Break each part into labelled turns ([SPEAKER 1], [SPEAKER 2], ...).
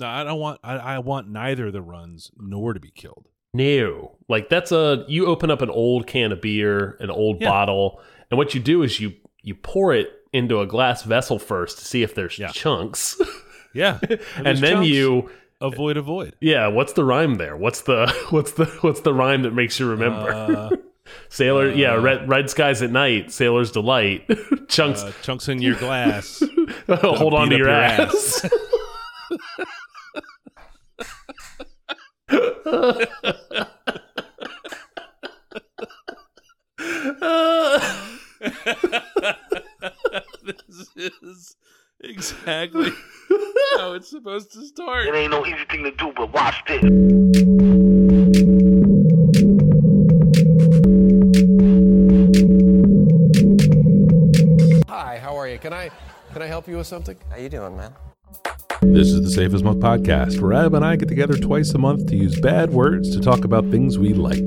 [SPEAKER 1] No, I don't want. I, I want neither the runs nor to be killed.
[SPEAKER 2] No, like that's a you open up an old can of beer, an old
[SPEAKER 1] Yeah.
[SPEAKER 2] bottle, and what you do is you you pour it into a glass vessel first to see if there's
[SPEAKER 1] Yeah.
[SPEAKER 2] chunks,
[SPEAKER 1] Yeah,
[SPEAKER 2] and,
[SPEAKER 1] there's
[SPEAKER 2] then
[SPEAKER 1] chunks.
[SPEAKER 2] you
[SPEAKER 1] avoid avoid.
[SPEAKER 2] yeah. What's the rhyme there? What's the what's the what's the rhyme that makes you remember?
[SPEAKER 1] Uh,
[SPEAKER 2] Sailor, yeah,
[SPEAKER 1] uh,
[SPEAKER 2] red red skies at night, sailor's delight, chunks.
[SPEAKER 1] uh, chunks in your glass.
[SPEAKER 2] hold on to your,
[SPEAKER 1] your
[SPEAKER 2] ass.
[SPEAKER 1] This is exactly how it's supposed to start.
[SPEAKER 3] It ain't no easy thing to do, but watch this.
[SPEAKER 4] Hi, how are you? Can I can I help you with something?
[SPEAKER 5] How you doing, man?
[SPEAKER 1] This is the Safest Milk podcast, where Ab and I get together twice a month to use bad words to talk about things we like.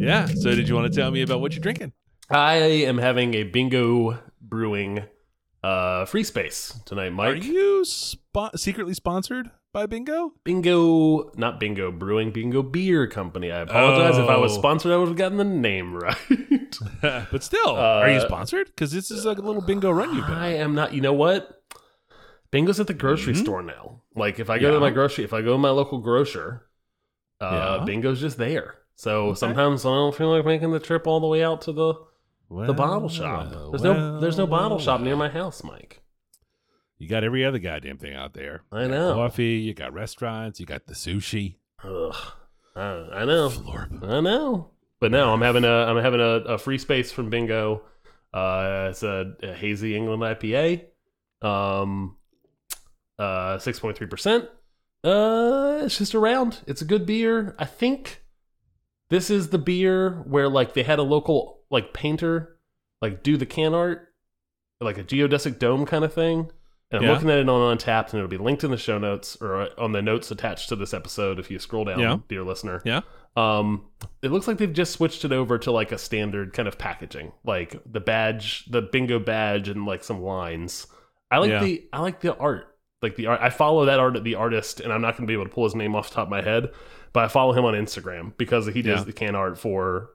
[SPEAKER 1] Yeah. So, did you want to tell me about what you're drinking?
[SPEAKER 2] I am having a bingo brewing uh free space tonight, Mike.
[SPEAKER 1] Are you spo- secretly sponsored by Bingo?
[SPEAKER 2] Bingo, not Bingo Brewing, Bingo Beer Company. I apologize if I was
[SPEAKER 1] Oh.
[SPEAKER 2] sponsored. I would have gotten the name right.
[SPEAKER 1] but still, are you
[SPEAKER 2] Uh,
[SPEAKER 1] sponsored? Because this is like a little bingo run you've been.
[SPEAKER 2] I am not. You know what? Bingo's at the grocery
[SPEAKER 1] Mhm.
[SPEAKER 2] store now. Like if I go
[SPEAKER 1] Yeah.
[SPEAKER 2] to my grocery, if I go to my local grocer, uh,
[SPEAKER 1] Yeah.
[SPEAKER 2] Bingo's just there. So
[SPEAKER 1] Okay.
[SPEAKER 2] sometimes I don't feel like making the trip all the way out to the the bottle shop.
[SPEAKER 1] well,
[SPEAKER 2] there's no there's no
[SPEAKER 1] well,
[SPEAKER 2] bottle shop near my house, Mike.
[SPEAKER 1] You got every other goddamn thing out there.
[SPEAKER 2] I know.
[SPEAKER 1] coffee. You got restaurants. You got the sushi.
[SPEAKER 2] Ugh. I, I know.
[SPEAKER 1] Florb.
[SPEAKER 2] I know. But now I'm having a I'm having a, a free space from Bingo. Uh, it's a, a hazy England IPA. Um, uh, six point three percent. Uh, it's just around. It's a good beer. I think this is the beer where like they had a local like painter like do the can art, like a geodesic dome kind of thing. And I'm
[SPEAKER 1] Yeah.
[SPEAKER 2] looking at it on Untappd, and it'll be linked in the show notes or uh, on the notes attached to this episode if you scroll down,
[SPEAKER 1] Yeah.
[SPEAKER 2] dear listener.
[SPEAKER 1] Yeah.
[SPEAKER 2] Um, it looks like they've just switched it over to like a standard kind of packaging, like the badge, the bingo badge, and like some lines. I like
[SPEAKER 1] Yeah.
[SPEAKER 2] the I like the art, like the art. I follow that art, the artist, and I'm not going to be able to pull his name off the top of my head, but I follow him on Instagram because he does
[SPEAKER 1] Yeah.
[SPEAKER 2] the can art for,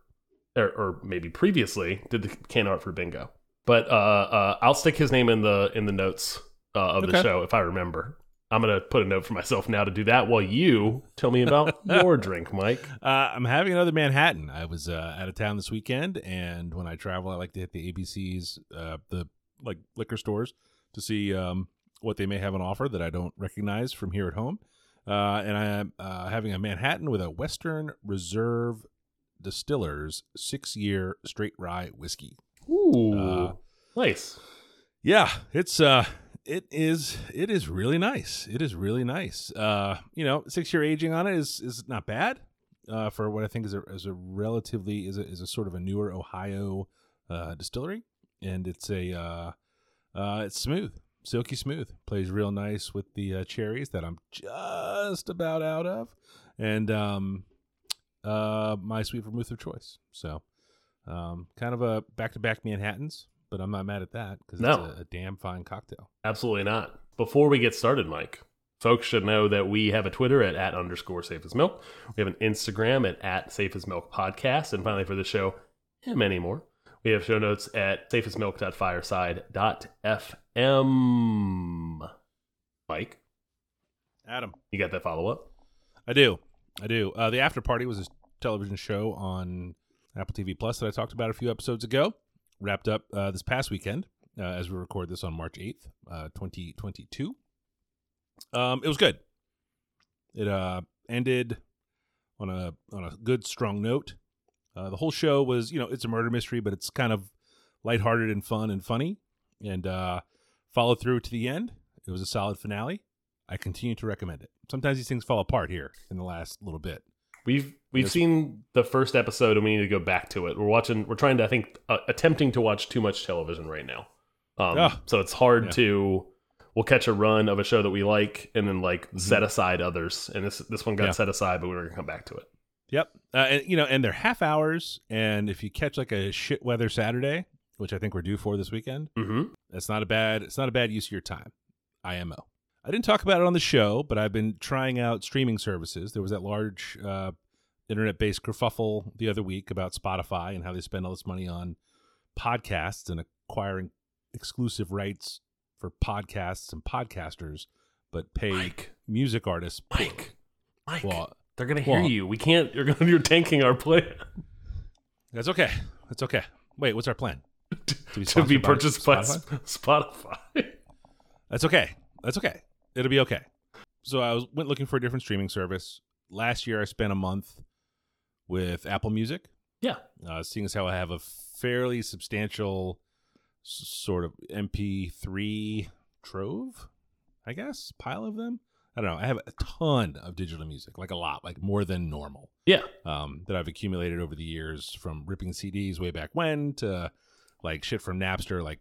[SPEAKER 2] or, or maybe previously did the can art for bingo. But uh, uh, I'll stick his name in the in the notes uh, of the show if I remember. I'm gonna put a note for myself now to do that while you tell me about your drink, Mike.
[SPEAKER 1] Uh, I'm having another Manhattan. I was uh, out of town this weekend, and when I travel, I like to hit the ABCs, uh, the like liquor stores, to see um, what they may have on offer that I don't recognize from here at home. Uh, and I am uh, having a Manhattan with a Western Reserve Distillers six-year straight rye whiskey.
[SPEAKER 2] Ooh,
[SPEAKER 1] Uh,
[SPEAKER 2] nice.
[SPEAKER 1] Yeah, it's uh it is it is really nice. It is really nice. Uh, you know, six year aging on it is is not bad. Uh, for what I think is a is a relatively is a is a sort of a newer Ohio uh distillery, and it's a uh, uh it's smooth, silky smooth. Plays real nice with the uh, cherries that I'm just about out of, and um, uh, my sweet vermouth of choice. So, um, kind of a back to back Manhattans, but I'm not mad at that because
[SPEAKER 2] No.
[SPEAKER 1] it's a, a damn fine cocktail.
[SPEAKER 2] Absolutely not. Before we get started, Mike, folks should know that we have a Twitter at, at underscore safe as milk. We have an Instagram at, at safe as milk podcast. And finally, for the show and many more, we have show notes at safeasmilk.fireside.fm. Mike,
[SPEAKER 1] Adam,
[SPEAKER 2] you got that follow up?
[SPEAKER 1] I do, I do. Uh, the After Party was a television show on Apple TV Plus that I talked about a few episodes ago. Wrapped up uh, this past weekend uh, as we record this on March eighth, uh, twenty twenty two. Um, it was good. It uh ended on a on a good strong note. Uh, the whole show was, you know, it's a murder mystery, but it's kind of lighthearted and fun and funny, and uh, followed through to the end. It was a solid finale. I continue to recommend it. Sometimes these things fall apart here in the last little bit.
[SPEAKER 2] We've we've
[SPEAKER 1] Yes.
[SPEAKER 2] seen the first episode and we need to go back to it. We're watching. We're trying to. I think uh, attempting to watch too much television right now. Um,
[SPEAKER 1] Ah.
[SPEAKER 2] so it's hard
[SPEAKER 1] Yeah.
[SPEAKER 2] to. We'll catch a run of a show that we like and then like set aside others. And this this one got.
[SPEAKER 1] Yeah.
[SPEAKER 2] set aside, but we were gonna come back to it.
[SPEAKER 1] Yep. Uh, and you know, and they're half hours. And if you catch like a shit weather Saturday, which I think we're due for this weekend,
[SPEAKER 2] Mm-hmm.
[SPEAKER 1] that's not a bad. It's not a bad use of your time. IMO. I didn't talk about it on the show, but I've been trying out streaming services. There was that large uh, internet-based kerfuffle the other week about Spotify and how they spend all this money on podcasts and acquiring exclusive rights for podcasts and podcasters, but pay
[SPEAKER 2] Mike,
[SPEAKER 1] music artists.
[SPEAKER 2] Mike, Mike.
[SPEAKER 1] Well,
[SPEAKER 2] they're gonna hear
[SPEAKER 1] well-
[SPEAKER 2] you. We can't. You're gonna. You're tanking our plan
[SPEAKER 1] that's okay. That's okay. Wait, what's our plan? To be,
[SPEAKER 2] to be
[SPEAKER 1] by
[SPEAKER 2] purchased by
[SPEAKER 1] Spotify?
[SPEAKER 2] Spotify.
[SPEAKER 1] That's okay. That's okay. It'll be okay. So I was went looking for a different streaming service. Last year I spent a month with Apple Music.
[SPEAKER 2] yeah.
[SPEAKER 1] Uh, seeing as how I have a fairly substantial sort of MP3 trove, I guess, pile of them. I don't know. I have a ton of digital music, like a lot, like more than normal,
[SPEAKER 2] Yeah.
[SPEAKER 1] um, that I've accumulated over the years from ripping CDs way back when to like shit from Napster. Like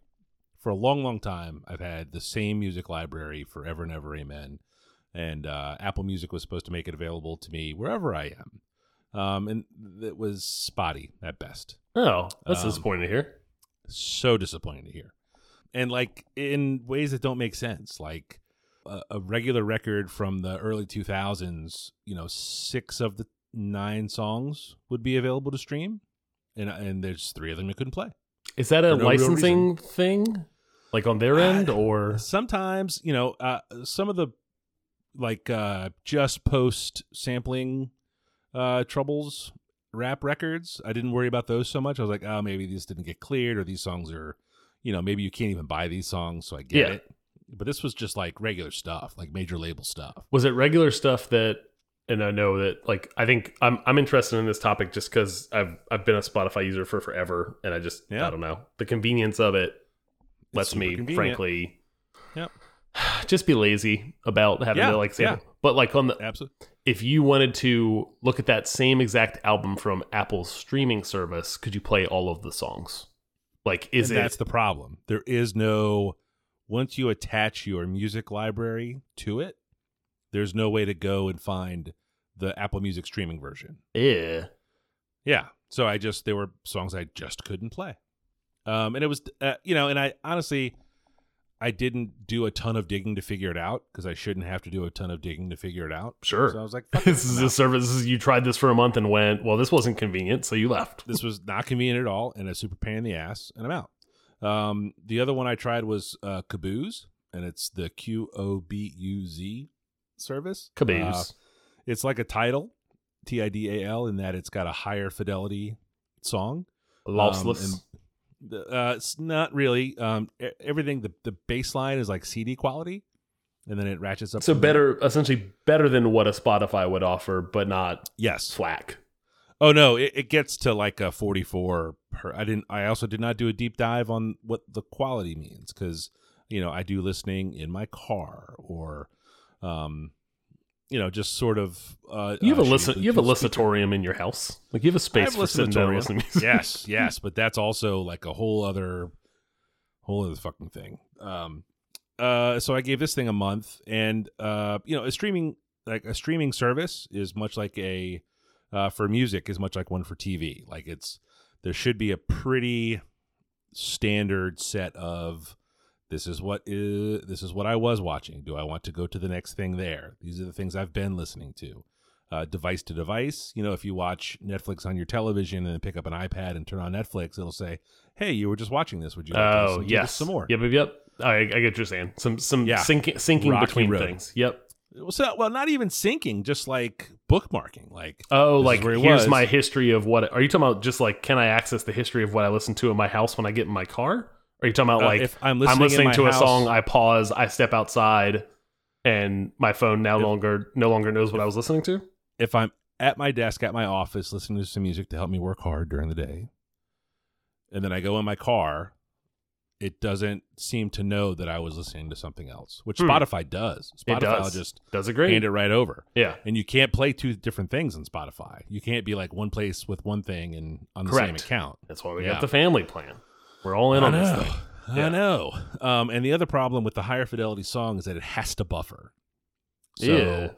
[SPEAKER 1] for a long, long time, I've had the same music library forever and ever. Amen. And uh, Apple Music was supposed to make it available to me wherever I am. Um, and it was spotty at best
[SPEAKER 2] Oh, that's
[SPEAKER 1] Um,
[SPEAKER 2] disappointing to hear.
[SPEAKER 1] so disappointing to hear and like in ways that don't make sense like a, a regular record from the early 2000s you know six of the nine songs would be available to stream and and there's three of them you couldn't play
[SPEAKER 2] Is that a
[SPEAKER 1] no
[SPEAKER 2] licensing thing, like on their end,
[SPEAKER 1] Uh,
[SPEAKER 2] or?
[SPEAKER 1] sometimes you know uh some of the like uh just post sampling uh troubles rap records i didn't worry about those so much. I was like oh maybe these didn't get cleared or these songs are you know maybe you can't even buy these songs so i get
[SPEAKER 2] Yeah.
[SPEAKER 1] it. But this was just like regular stuff like major label stuff.
[SPEAKER 2] Was it regular stuff that? And I know that, like, I think I'm I'm interested in this topic just because I've I've been a Spotify user for forever, and I just
[SPEAKER 1] Yeah.
[SPEAKER 2] I don't know the convenience of it lets me
[SPEAKER 1] convenient.
[SPEAKER 2] frankly
[SPEAKER 1] Yep.
[SPEAKER 2] just be lazy about having
[SPEAKER 1] Yeah,
[SPEAKER 2] to like sample.
[SPEAKER 1] yeah.
[SPEAKER 2] But like on the
[SPEAKER 1] absolutely
[SPEAKER 2] if you wanted to look at that same exact album from Apple's streaming service, could you play all of the songs? Like, is
[SPEAKER 1] and
[SPEAKER 2] it?
[SPEAKER 1] that's the problem there is no once you attach your music library to it there's no way to go and find the apple music streaming version
[SPEAKER 2] yeah.
[SPEAKER 1] Yeah. So I just there were songs I just couldn't play. Um and it was uh, you know, and I honestly I didn't do a ton of digging to figure it out because I shouldn't have to do a ton of digging to figure it out.
[SPEAKER 2] Sure.
[SPEAKER 1] So I was like,
[SPEAKER 2] this is a service. This is, you tried this for a month and went, well, this wasn't convenient, so you left.
[SPEAKER 1] this was not convenient at all and a super pain in the ass and I'm out. Um the other one I tried was uh Caboose and it's the Q O B U Z service. Uh, it's like a Tidal, T I D A L in that it's got a higher fidelity song.
[SPEAKER 2] Lossless.
[SPEAKER 1] Um, the, uh, it's not really. Um, everything the the bass line is like CD quality, and then it ratchets up.
[SPEAKER 2] so
[SPEAKER 1] from there.
[SPEAKER 2] better, essentially better than what a Spotify would offer, but not
[SPEAKER 1] Yes.
[SPEAKER 2] FLAC.
[SPEAKER 1] Oh no, it, it gets to like a forty four. Per, I didn't. I also did not do a deep dive on what the quality means because you know I do listening in my car or, um, you know, just sort of. Uh,
[SPEAKER 2] You have
[SPEAKER 1] uh,
[SPEAKER 2] a listen. You have a listatorium in your house. Like you have a space
[SPEAKER 1] have
[SPEAKER 2] for sitting down listening to music.
[SPEAKER 1] yes, yes, but that's also like a whole other, whole other fucking thing. Um, uh, so I gave this thing a month, and uh, you know, a streaming like a streaming service is much like a uh, for music is much like one for TV. Like it's there should be a pretty standard set of this is what is this is what I was watching. Do I want to go to the next thing there? These are the things I've been listening to. Uh, device to device. You know, if you watch Netflix on your television and then pick up an iPad and turn on Netflix, it'll say, "Hey, you were just watching this. Would you like to
[SPEAKER 2] Oh
[SPEAKER 1] listen to this
[SPEAKER 2] yes,
[SPEAKER 1] some more?"
[SPEAKER 2] Yep, yep, yep. I, I get what you're saying. Some some
[SPEAKER 1] Yeah.
[SPEAKER 2] syncing, syncing
[SPEAKER 1] Rocky
[SPEAKER 2] between
[SPEAKER 1] road.
[SPEAKER 2] things. Yep.
[SPEAKER 1] Well, so, well, not even syncing, just like bookmarking. Like,
[SPEAKER 2] Oh, like
[SPEAKER 1] he
[SPEAKER 2] here's
[SPEAKER 1] was.
[SPEAKER 2] my history of what. Are you talking about? Just like, can I access the history of what I listen to in my house when I get in my car? Are you talking about
[SPEAKER 1] uh,
[SPEAKER 2] like
[SPEAKER 1] if I'm listening,
[SPEAKER 2] I'm listening
[SPEAKER 1] in
[SPEAKER 2] to a song, I pause, I step outside, and my phone now
[SPEAKER 1] If-
[SPEAKER 2] longer no longer knows what I was listening to?
[SPEAKER 1] if I'm at my desk at my office listening to some music to help me work hard during the day, and then I go in my car, it doesn't seem to know that I was listening to something else, which
[SPEAKER 2] Hmm.
[SPEAKER 1] Spotify does. Spotify
[SPEAKER 2] does.
[SPEAKER 1] just
[SPEAKER 2] Does it great?
[SPEAKER 1] hand it right over.
[SPEAKER 2] yeah.
[SPEAKER 1] And you can't play two different things on Spotify. You can't be like one place with one thing and on the
[SPEAKER 2] Correct.
[SPEAKER 1] same account.
[SPEAKER 2] That's why we
[SPEAKER 1] Yeah.
[SPEAKER 2] got the family plan. We're all in
[SPEAKER 1] I
[SPEAKER 2] on this
[SPEAKER 1] know.
[SPEAKER 2] thing.
[SPEAKER 1] I know. Um, and the other problem with the higher fidelity song is that it has to buffer. So,
[SPEAKER 2] Yeah.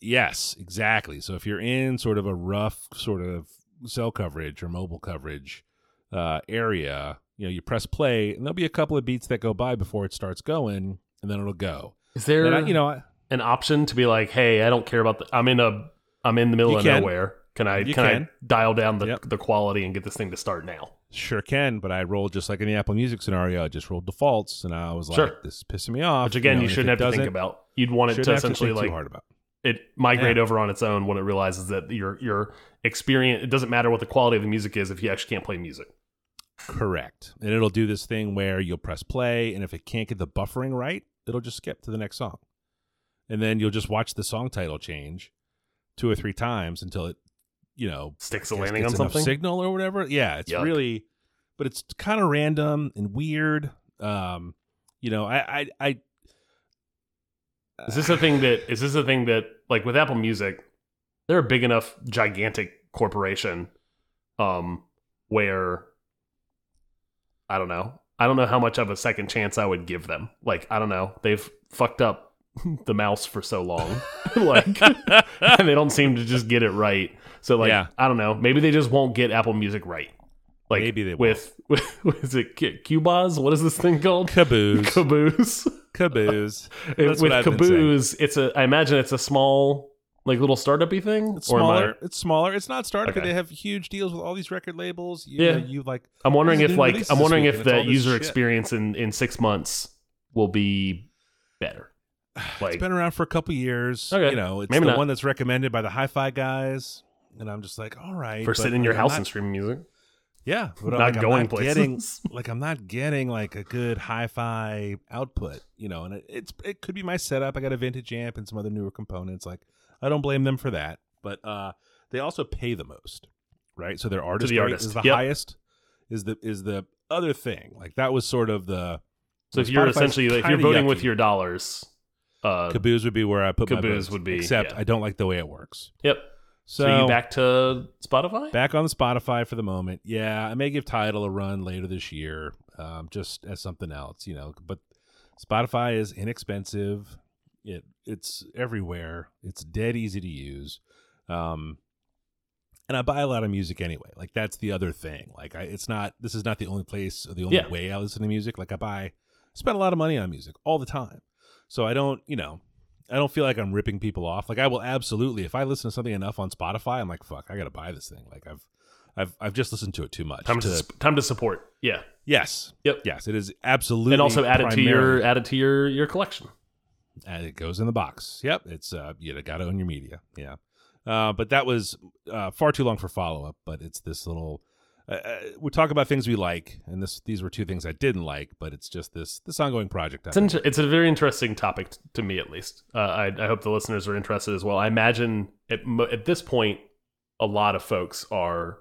[SPEAKER 1] Yes, exactly. So if you're in sort of a rough sort of cell coverage or mobile coverage uh, area, you know, you press play, and there'll be a couple of beats that go by before it starts going, and then it'll go.
[SPEAKER 2] Is there
[SPEAKER 1] I, you know, I,
[SPEAKER 2] an option to be like, hey, I don't care about the I'm in a I'm in the middle of
[SPEAKER 1] can.
[SPEAKER 2] nowhere. Can I
[SPEAKER 1] You
[SPEAKER 2] can,
[SPEAKER 1] can.
[SPEAKER 2] I dial down the,
[SPEAKER 1] Yep.
[SPEAKER 2] the quality and get this thing to start now?
[SPEAKER 1] Sure can, but I rolled just like in the Apple Music scenario. I just rolled defaults, and I was like,
[SPEAKER 2] Sure.
[SPEAKER 1] "This is pissing me off."
[SPEAKER 2] Which again,
[SPEAKER 1] know,
[SPEAKER 2] you, shouldn't have to think about. You'd want it to
[SPEAKER 1] to
[SPEAKER 2] essentially
[SPEAKER 1] too
[SPEAKER 2] like
[SPEAKER 1] hard about.
[SPEAKER 2] it migrate
[SPEAKER 1] Yeah.
[SPEAKER 2] over on its own when it realizes that your your experience it doesn't matter what the quality of the music is if you actually can't play music.
[SPEAKER 1] Correct. And it'll do this thing where you'll press play, and if it can't get the buffering right, it'll just skip to the next song. And then you'll just watch the song title change two or three times until it, you know,
[SPEAKER 2] Sticks a landing on something.
[SPEAKER 1] signal or whatever. Yeah, it's
[SPEAKER 2] Yuck.
[SPEAKER 1] really, but it's kind of random and weird. Um, you know, I, I, I
[SPEAKER 2] Is this a thing that is this a thing that like with Apple Music, they're a big enough gigantic corporation um where I don't know. I don't know how much of a second chance I would give them. Like, I don't know. They've fucked up the mouse for so long. like and they don't seem to just get it right. So like
[SPEAKER 1] Yeah.
[SPEAKER 2] I don't know. Maybe they just won't get Apple Music right. Like
[SPEAKER 1] Maybe they
[SPEAKER 2] with, with is it Qboz? What is this thing called?
[SPEAKER 1] caboose,
[SPEAKER 2] Caboose.
[SPEAKER 1] caboose.
[SPEAKER 2] It- with
[SPEAKER 1] I've.
[SPEAKER 2] Caboose, it's a. I imagine it's a small, like little startup-y thing.
[SPEAKER 1] It's
[SPEAKER 2] am I-
[SPEAKER 1] smaller. It's smaller. It's not startup.
[SPEAKER 2] Okay.
[SPEAKER 1] They have huge deals with all these record labels. You,
[SPEAKER 2] Yeah.
[SPEAKER 1] you like
[SPEAKER 2] I'm wondering if like I'm wondering if the user
[SPEAKER 1] shit.
[SPEAKER 2] experience in in six months will be better. Like
[SPEAKER 1] it's been around for a couple years.
[SPEAKER 2] Okay.
[SPEAKER 1] You know, it's
[SPEAKER 2] Maybe
[SPEAKER 1] the
[SPEAKER 2] not.
[SPEAKER 1] one that's recommended by the hi-fi guys, and I'm just like, all right,
[SPEAKER 2] for sitting in your
[SPEAKER 1] I'm
[SPEAKER 2] house
[SPEAKER 1] not-
[SPEAKER 2] and streaming music,
[SPEAKER 1] yeah, but
[SPEAKER 2] not
[SPEAKER 1] like, I'm
[SPEAKER 2] going
[SPEAKER 1] not
[SPEAKER 2] places.
[SPEAKER 1] Getting, like I'm not getting like a good hi-fi output. You know, and it, it's it could be my setup. I got a vintage amp and some other newer components. Like I don't blame them for that, but uh, they also pay the most, right? So their artist
[SPEAKER 2] the artist,
[SPEAKER 1] is the
[SPEAKER 2] yep.
[SPEAKER 1] highest. Is the is the other thing like that was sort of the
[SPEAKER 2] so if you're essentially if you're voting
[SPEAKER 1] yucky.
[SPEAKER 2] with your dollars, uh,
[SPEAKER 1] Caboose would be where I put my
[SPEAKER 2] Caboose
[SPEAKER 1] votes,
[SPEAKER 2] would be,
[SPEAKER 1] except
[SPEAKER 2] yeah.
[SPEAKER 1] I don't like the way it works.
[SPEAKER 2] yep.
[SPEAKER 1] So,
[SPEAKER 2] So, you back to Spotify?
[SPEAKER 1] back on the Spotify for the moment. Yeah, I may give Tidal a run later this year, um, just as something else, you know. But Spotify is inexpensive. It it's everywhere. It's dead easy to use. Um, and I buy a lot of music anyway. Like that's the other thing. Like I, it's not. This is not the only place or the only
[SPEAKER 2] Yeah.
[SPEAKER 1] way I listen to music. Like I buy, spend a lot of money on music all the time. So I don't, you know, I don't feel like I'm ripping people off. Like I will absolutely, if I listen to something enough on Spotify, I'm like, fuck, I gotta buy this thing. Like I've, I've, I've just listened to it too much.
[SPEAKER 2] Time to,
[SPEAKER 1] to-
[SPEAKER 2] time to support. Yeah,
[SPEAKER 1] yes,
[SPEAKER 2] Yep.
[SPEAKER 1] yes, it is absolutely,
[SPEAKER 2] and also add it to your add it to your your collection.
[SPEAKER 1] and it goes in the box. Yep, it's uh, you got to own your media. Yeah, uh, but that was uh, far too long for follow up. But it's this little. Uh, uh, we talk about things we like, and this these were two things I didn't like, but it's just this this ongoing project.
[SPEAKER 2] It's, inter- it's a very interesting topic t- to me, at least. Uh, I, I hope the listeners are interested as well. I imagine at, mo- at this point, a lot of folks are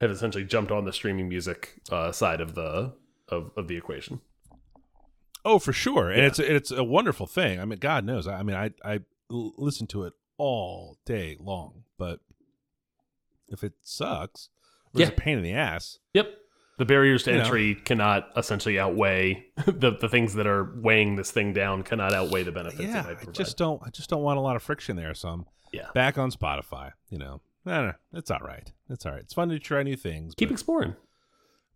[SPEAKER 2] have essentially jumped on the streaming music uh, side of the of, of the equation.
[SPEAKER 1] Oh, for sure, and
[SPEAKER 2] Yeah.
[SPEAKER 1] it's it's a wonderful thing. I mean, God knows. I I mean, I I listen to it all day long, but if it sucks, or
[SPEAKER 2] Yeah.
[SPEAKER 1] it's a pain in the ass.
[SPEAKER 2] Yep. The barriers to
[SPEAKER 1] You know.
[SPEAKER 2] entry cannot essentially outweigh the, the things that are weighing this thing down cannot outweigh the benefits
[SPEAKER 1] yeah, I just don't. I just don't want a lot of friction there. So I'm
[SPEAKER 2] Yeah.
[SPEAKER 1] back on Spotify. You know, I don't know. It's all right. It's all right. It's fun to try new things.
[SPEAKER 2] keep exploring.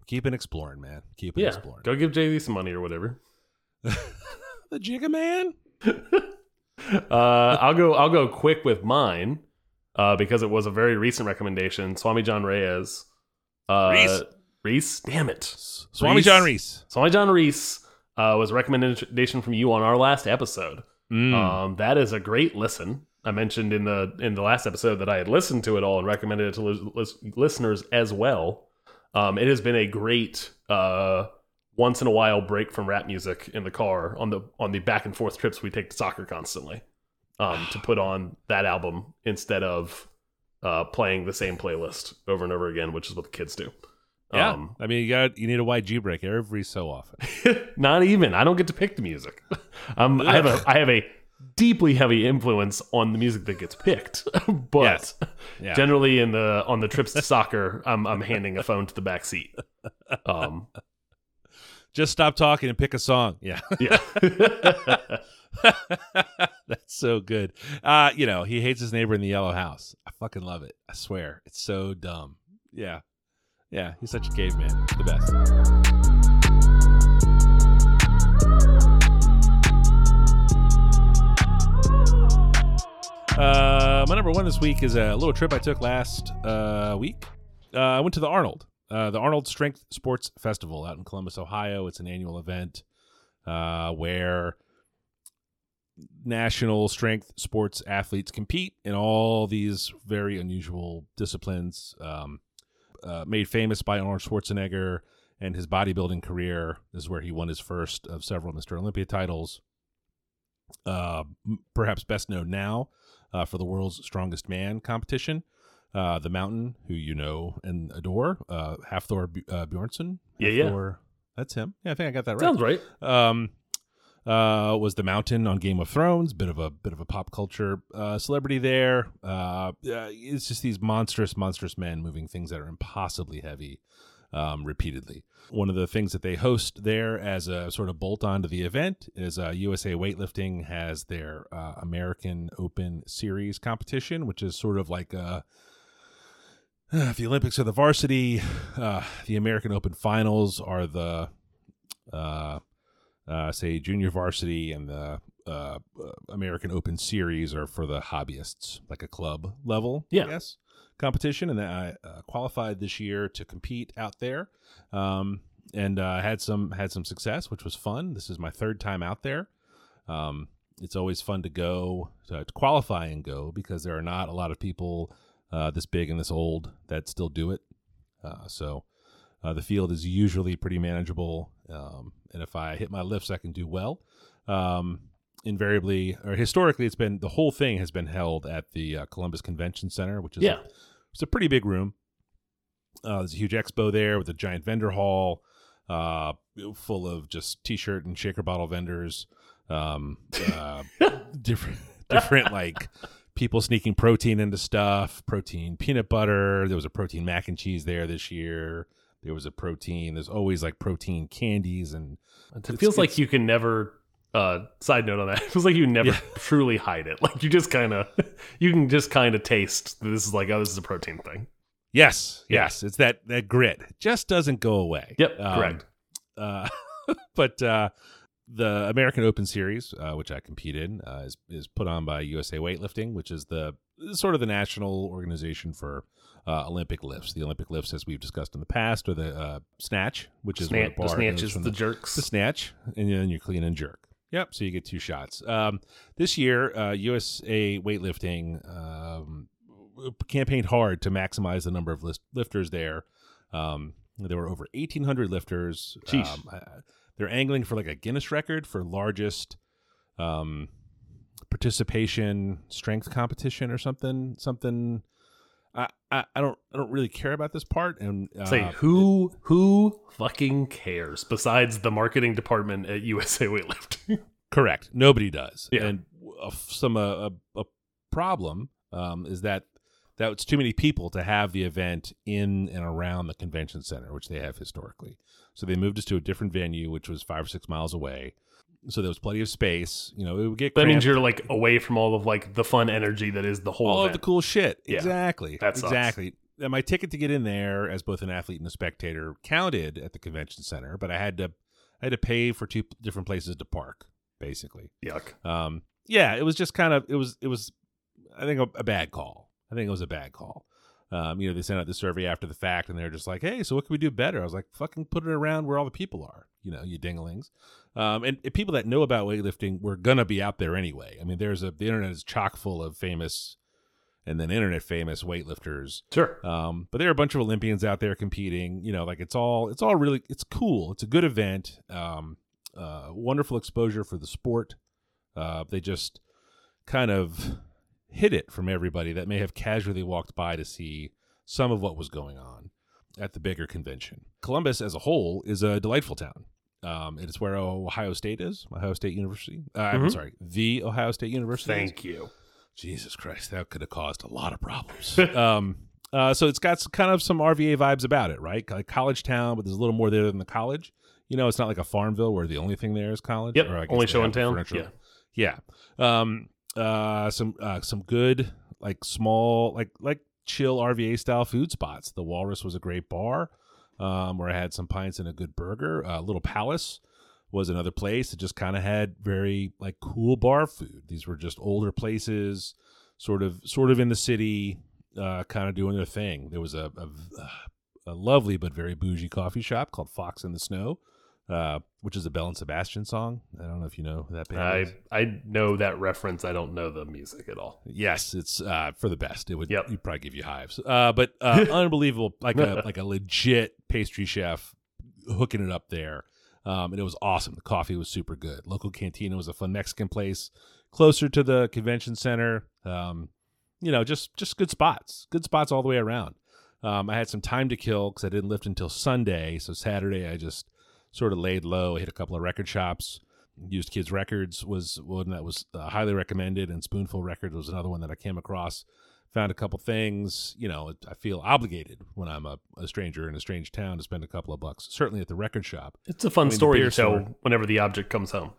[SPEAKER 1] keep it exploring, man. Keep it
[SPEAKER 2] Yeah.
[SPEAKER 1] exploring.
[SPEAKER 2] Go give Jay Z some money or whatever.
[SPEAKER 1] the Jigga Man.
[SPEAKER 2] uh, I'll go. I'll go quick with mine uh, because it was a very recent recommendation. Swami John Reyes. Uh,
[SPEAKER 1] Reese.
[SPEAKER 2] Reese. Damn it.
[SPEAKER 1] Swami John Reese.
[SPEAKER 2] Swami John Reese uh, was a recommendation from you on our last episode.
[SPEAKER 1] Mm.
[SPEAKER 2] Um, that is a great listen. I mentioned in the in the last episode that I had listened to it all and recommended it to lis- listeners as well. Um, it has been a great uh, once in a while break from rap music in the car on the on the back and forth trips we take to soccer constantly. Um, to put on that album instead of uh, playing the same playlist over and over again, which is what the kids do.
[SPEAKER 1] yeah.
[SPEAKER 2] Um,
[SPEAKER 1] I mean, you got you need a YG break every so often.
[SPEAKER 2] not even. I don't get to pick the music. Um, I have a I have a deeply heavy influence on the music that gets picked, but
[SPEAKER 1] Yes. Yeah.
[SPEAKER 2] generally in the on the trips to soccer, I'm I'm handing a phone to the back seat. Um,
[SPEAKER 1] Just stop talking and pick a song. Yeah.
[SPEAKER 2] yeah.
[SPEAKER 1] That's so good. Uh, you know, he hates his neighbor in the yellow house. I fucking love it. I swear. It's so dumb. Yeah. Yeah, he's such a caveman. The best. Uh, my number one this week is a little trip I took last uh, week. Uh, I went to the Arnold, uh, the Arnold Strength Sports Festival out in Columbus, Ohio. It's an annual event uh, where national strength sports athletes compete in all these very unusual disciplines. Um, uh, made famous by Arnold Schwarzenegger and his bodybuilding career this is where he won his first of several Mr. Olympia titles. Uh, m- perhaps best known now uh, for the world's strongest man competition. Uh, the Mountain, who you know and adore, uh, Hafthor B- uh, Bjornsson.
[SPEAKER 2] Yeah, yeah.
[SPEAKER 1] Hafthor- That's him. Yeah, I think I got that right
[SPEAKER 2] Sounds right.
[SPEAKER 1] um, uh, was the Mountain on Game of Thrones. Bit of a bit of a pop culture uh, celebrity there. Uh, uh, it's just these monstrous, monstrous men moving things that are impossibly heavy um, repeatedly. One of the things that they host there as a sort of bolt on to the event is uh, USA Weightlifting has their uh, American Open Series competition, which is sort of like a if the Olympics are the varsity, uh, the American Open finals are the uh, uh, say junior varsity and the uh, uh, American Open Series are for the hobbyists, like a club level,
[SPEAKER 2] Yeah.
[SPEAKER 1] I guess, competition. And I uh, qualified this year to compete out there, um, and uh, had some had some success, which was fun. This is my third time out there. Um, it's always fun to go to, to qualify and go because there are not a lot of people uh, this big and this old that still do it. Uh, so uh, the field is usually pretty manageable, um, and if I hit my lifts, I can do well. Um, invariably, or historically, it's been the whole thing has been held at the uh, Columbus Convention Center, which is
[SPEAKER 2] Yeah.
[SPEAKER 1] a, it's a pretty big room. Uh, there's a huge expo there with a giant vendor hall, uh, full of just T-shirt and shaker bottle vendors, um, uh, different different like people sneaking protein into stuff, protein peanut butter. There was a protein mac and cheese there this year. There was a protein. There's always like protein candies and
[SPEAKER 2] It feels like you can never. Uh, side note on that, it feels like you never
[SPEAKER 1] Yeah.
[SPEAKER 2] truly hide it. Like you just kind of, you can just kind of taste. This is like, oh, this is a protein thing.
[SPEAKER 1] yes,
[SPEAKER 2] Yeah.
[SPEAKER 1] yes, it's that that grit It just doesn't go away.
[SPEAKER 2] Yep,
[SPEAKER 1] Um,
[SPEAKER 2] correct.
[SPEAKER 1] Uh, but uh, the American Open Series, uh, which I compete in, uh, is is put on by USA Weightlifting, which is the sort of the national organization for uh, Olympic lifts. The Olympic lifts, as we've discussed in the past, are the uh, snatch, which is
[SPEAKER 2] Snatch,
[SPEAKER 1] the
[SPEAKER 2] the snatch is
[SPEAKER 1] from
[SPEAKER 2] the jerks.
[SPEAKER 1] the snatch, and then you clean and jerk. Yep. So you get two shots. Um, this year, uh, USA Weightlifting um, campaigned hard to maximize the number of list- lifters there. Um, there were over 1,800 lifters. They're angling for like a Guinness record for largest um, participation strength competition or something. Something. I, I, I don't I don't really care about this part and uh,
[SPEAKER 2] Say who who fucking cares besides the marketing department at USA Weightlifting?
[SPEAKER 1] Correct. Nobody does.
[SPEAKER 2] Yeah.
[SPEAKER 1] And uh, some uh, a, a problem um, is that that was too many people to have the event in and around the convention center, which they have historically. So they moved us to a different venue, which was five or six miles away. So there was plenty of space. You know, it would get
[SPEAKER 2] that means you're like away from all of like the fun energy that is the whole
[SPEAKER 1] all of the cool shit.
[SPEAKER 2] Yeah.
[SPEAKER 1] Exactly.
[SPEAKER 2] That's
[SPEAKER 1] exactly. And my ticket to get in there as both an athlete and a spectator counted at the convention center, but I had to I had to pay for two different places to park, basically.
[SPEAKER 2] Yuck.
[SPEAKER 1] Um, yeah, it was just kind of it was it was I think a, a bad call. I think it was a bad call. Um, you know, they sent out the survey after the fact, and they're just like, "Hey, so what can we do better?" I was like, "Fucking put it around where all the people are." You know, you dinglings. Um, and, and people that know about weightlifting were gonna be out there anyway. I mean, there's a the internet is chock full of famous, and then internet famous weightlifters.
[SPEAKER 2] Sure.
[SPEAKER 1] Um, but there are a bunch of Olympians out there competing. You know, like it's all it's all really it's cool. It's a good event. Um, uh, wonderful exposure for the sport. Uh, they just kind of hid it from everybody that may have casually walked by to see some of what was going on at the bigger convention. Columbus, as a whole, is a delightful town. Um, it is where Ohio State is, Ohio State University. Uh, I'm
[SPEAKER 2] Mhm.
[SPEAKER 1] sorry, the Ohio State University. is.
[SPEAKER 2] Thank you.
[SPEAKER 1] Jesus Christ, that could have caused a lot of problems. um, uh, so it's got s- kind of some RVA vibes about it, right? Like college town, but there's a little more there than the college. You know, it's not like a Farmville where the only thing there is college.
[SPEAKER 2] Yep,
[SPEAKER 1] Or I guess
[SPEAKER 2] only show in town.
[SPEAKER 1] furniture.
[SPEAKER 2] Yeah.
[SPEAKER 1] Yeah. Um. Uh. Some. Uh. Some good like small like like chill RVA style food spots. The Walrus was a great bar, um, where I had some pints and a good burger. Uh, Little Palace was another place that just kind of had very like cool bar food. These were just older places, sort of sort of in the city, uh, kind of doing their thing. There was a, a a lovely but very bougie coffee shop called Fox in the Snow, uh, which is a Bell and Sebastian song. I don't know if you know that band. is.
[SPEAKER 2] I I know that reference. I don't know the music at all.
[SPEAKER 1] Yes, it's uh, for the best. It would
[SPEAKER 2] Yep.
[SPEAKER 1] you'd probably give you hives. Uh, but uh, unbelievable, like a like a legit pastry chef hooking it up there. Um, and it was awesome. The coffee was super good. Local cantina was a fun Mexican place, closer to the convention center. Um, you know, just just good spots, good spots all the way around. Um, I had some time to kill because I didn't lift until Sunday. So Saturday, I just sort of laid low. I hit a couple of record shops. Used Kids Records was one that was uh, highly recommended, and Spoonful Records was another one that I came across. Found a couple things. You know, I feel obligated when I'm a, a stranger in a strange town to spend a couple of bucks. Certainly at the record shop.
[SPEAKER 2] It's a fun
[SPEAKER 1] mean,
[SPEAKER 2] story to tell
[SPEAKER 1] store-
[SPEAKER 2] whenever the object comes home.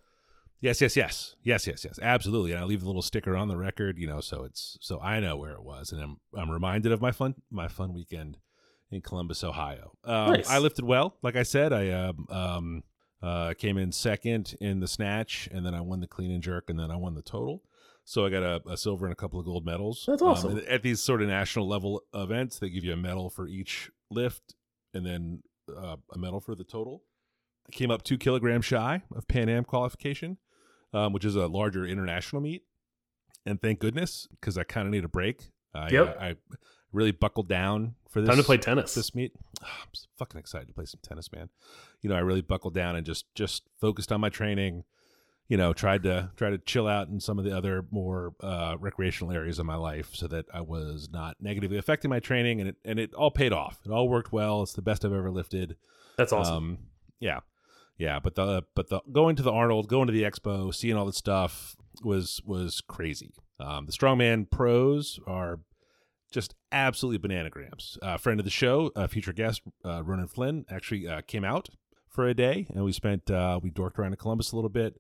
[SPEAKER 1] Yes, yes, yes, yes, yes, yes, absolutely. And I leave a little sticker on the record, you know, so it's so I know where it was, and I'm I'm reminded of my fun my fun weekend in Columbus, Ohio. Um,
[SPEAKER 2] Nice.
[SPEAKER 1] I lifted well, like I said. I um, um uh came in second in the snatch, and then I won the clean and jerk, and then I won the total. So I got a, a silver and a couple of gold medals.
[SPEAKER 2] That's
[SPEAKER 1] Um,
[SPEAKER 2] awesome.
[SPEAKER 1] at these sort of national level events, they give you a medal for each lift, and then uh, a medal for the total. I came up two kilograms shy of Pan Am qualification, um, which is a larger international meet. And thank goodness, because I kind of need a break. I,
[SPEAKER 2] Yep.
[SPEAKER 1] uh, I really buckled down for this.
[SPEAKER 2] Time to play tennis.
[SPEAKER 1] This meet. Ah, I'm so fucking excited to play some tennis, man. You know, I really buckled down and just just focused on my training. You know, tried to try to chill out in some of the other more uh, recreational areas of my life, so that I was not negatively affecting my training, and it and it all paid off. It all worked well. It's the best I've ever lifted.
[SPEAKER 2] That's awesome.
[SPEAKER 1] Um, yeah, yeah. But the but the going to the Arnold, going to the expo, seeing all the stuff was was crazy. Um, the strongman pros are just absolutely bananagrams. Uh, friend of the show, uh, future guest uh, Ronan Flynn, actually uh, came out for a day, and we spent uh, we dorked around in Columbus a little bit.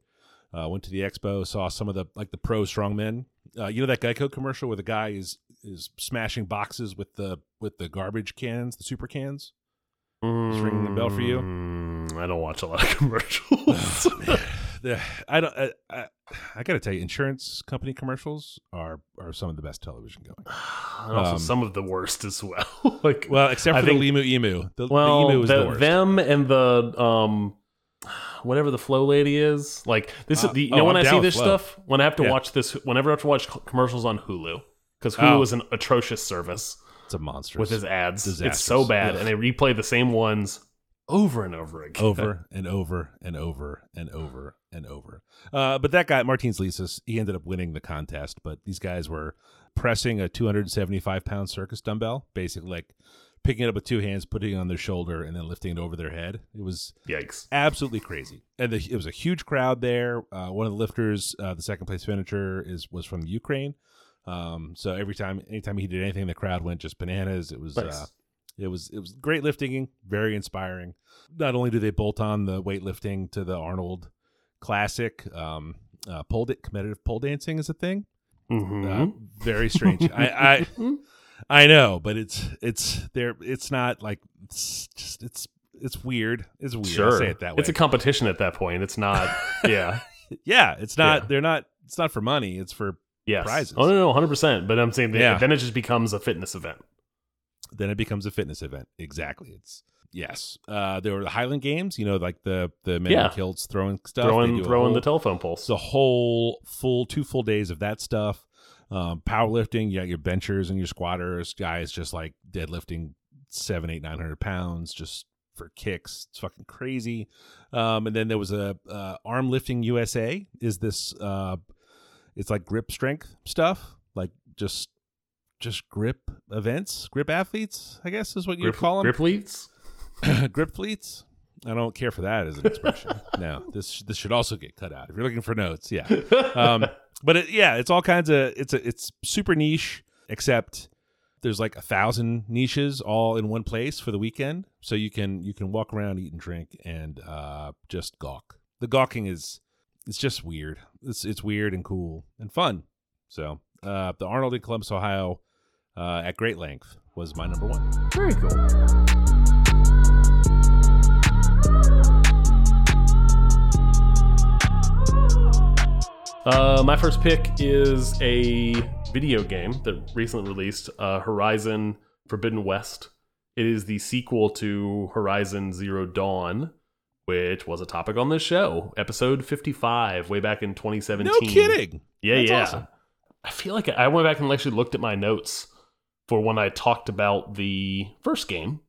[SPEAKER 1] Uh, went to the expo, saw some of the like the pro strongmen. Uh, you know that Geico commercial where the guy is is smashing boxes with the with the garbage cans, the super cans. Is ringing the bell for you?
[SPEAKER 2] Mm, I don't watch a lot of commercials.
[SPEAKER 1] the, I don't. I, I, I got to tell you, insurance company commercials are are some of the best television going.
[SPEAKER 2] and also
[SPEAKER 1] Um,
[SPEAKER 2] some of the worst as well. like,
[SPEAKER 1] Well, except
[SPEAKER 2] I
[SPEAKER 1] for
[SPEAKER 2] think-
[SPEAKER 1] the Emu Emu. The,
[SPEAKER 2] well,
[SPEAKER 1] the Emu is
[SPEAKER 2] the-
[SPEAKER 1] the worst.
[SPEAKER 2] them and the um, whatever the Flo lady is. Like this
[SPEAKER 1] Uh,
[SPEAKER 2] is the you
[SPEAKER 1] oh,
[SPEAKER 2] know when
[SPEAKER 1] I'm
[SPEAKER 2] I see this
[SPEAKER 1] Flo.
[SPEAKER 2] stuff when I have to
[SPEAKER 1] Yeah.
[SPEAKER 2] watch this whenever I have to watch commercials on Hulu because Hulu
[SPEAKER 1] Oh.
[SPEAKER 2] is an atrocious service
[SPEAKER 1] it's a monster
[SPEAKER 2] with his ads.
[SPEAKER 1] disastrous.
[SPEAKER 2] It's so bad,
[SPEAKER 1] Ugh.
[SPEAKER 2] and they replay the same ones over and over again.
[SPEAKER 1] over and over and over and over and over. Uh, but that guy, Martins Licis, he ended up winning the contest. But these guys were pressing a 275 pound circus dumbbell, basically like picking it up with two hands, putting it on their shoulder, and then lifting it over their head. It was
[SPEAKER 2] Yikes!
[SPEAKER 1] absolutely crazy. And the, it was a huge crowd there. Uh, one of the lifters, uh, the second place finisher, is was from Ukraine. Um, so every time, anytime he did anything, the crowd went just bananas. It was,
[SPEAKER 2] Nice.
[SPEAKER 1] uh, it was, it was great lifting, very inspiring. Not only do they bolt on the weightlifting to the Arnold Classic, um, uh, pole da- competitive pole dancing is a thing.
[SPEAKER 2] Mhm.
[SPEAKER 1] Uh, very strange. I, I, I know, but it's it's there. It's not like it's just it's it's weird. It's weird. I'll say it that way.
[SPEAKER 2] it's a competition at that point. It's not. yeah.
[SPEAKER 1] Yeah, it's not.
[SPEAKER 2] Yeah.
[SPEAKER 1] They're not. It's not for money. It's for.
[SPEAKER 2] Yes.
[SPEAKER 1] Prizes.
[SPEAKER 2] Oh no, no, hundred percent. But I'm saying
[SPEAKER 1] Yeah.
[SPEAKER 2] then it just becomes a fitness event.
[SPEAKER 1] Then it becomes a fitness event. Exactly. It's yes. Uh, there were the Highland Games. You know, like the the men
[SPEAKER 2] Yeah.
[SPEAKER 1] in kilts throwing stuff.
[SPEAKER 2] Throwing throwing
[SPEAKER 1] whole-
[SPEAKER 2] the telephone poles.
[SPEAKER 1] The whole full two full days of that stuff. Um, powerlifting. You got your benchers and your squatters. Guys just like deadlifting seven, eight, nine hundred pounds just for kicks. It's fucking crazy. Um, and then there was a uh, arm lifting USA. Is this? Uh, it's like grip strength stuff. Like just just grip events, grip athletes. I guess is what you call them
[SPEAKER 2] grip leads.
[SPEAKER 1] grip fleets. I don't care for that as an expression. no, this this should also get cut out. If you're looking for notes, yeah. Um, but it, yeah, it's all kinds of it's a it's super niche. Except there's like a thousand niches all in one place for the weekend, so you can you can walk around, eat and drink, and uh, just gawk. The gawking is it's just weird. It's it's weird and cool and fun. So uh, the Arnold in Columbus, Ohio, uh, at great length was my number one.
[SPEAKER 2] Very cool. Uh, my first pick is a video game that recently released, uh, Horizon Forbidden West. It is the sequel to Horizon Zero Dawn, which was a topic on this show, episode 55, way back in 2017.
[SPEAKER 1] No kidding.
[SPEAKER 2] Yeah,
[SPEAKER 1] That's
[SPEAKER 2] yeah.
[SPEAKER 1] awesome.
[SPEAKER 2] I feel like I went back and actually looked at my notes for when I talked about the first game,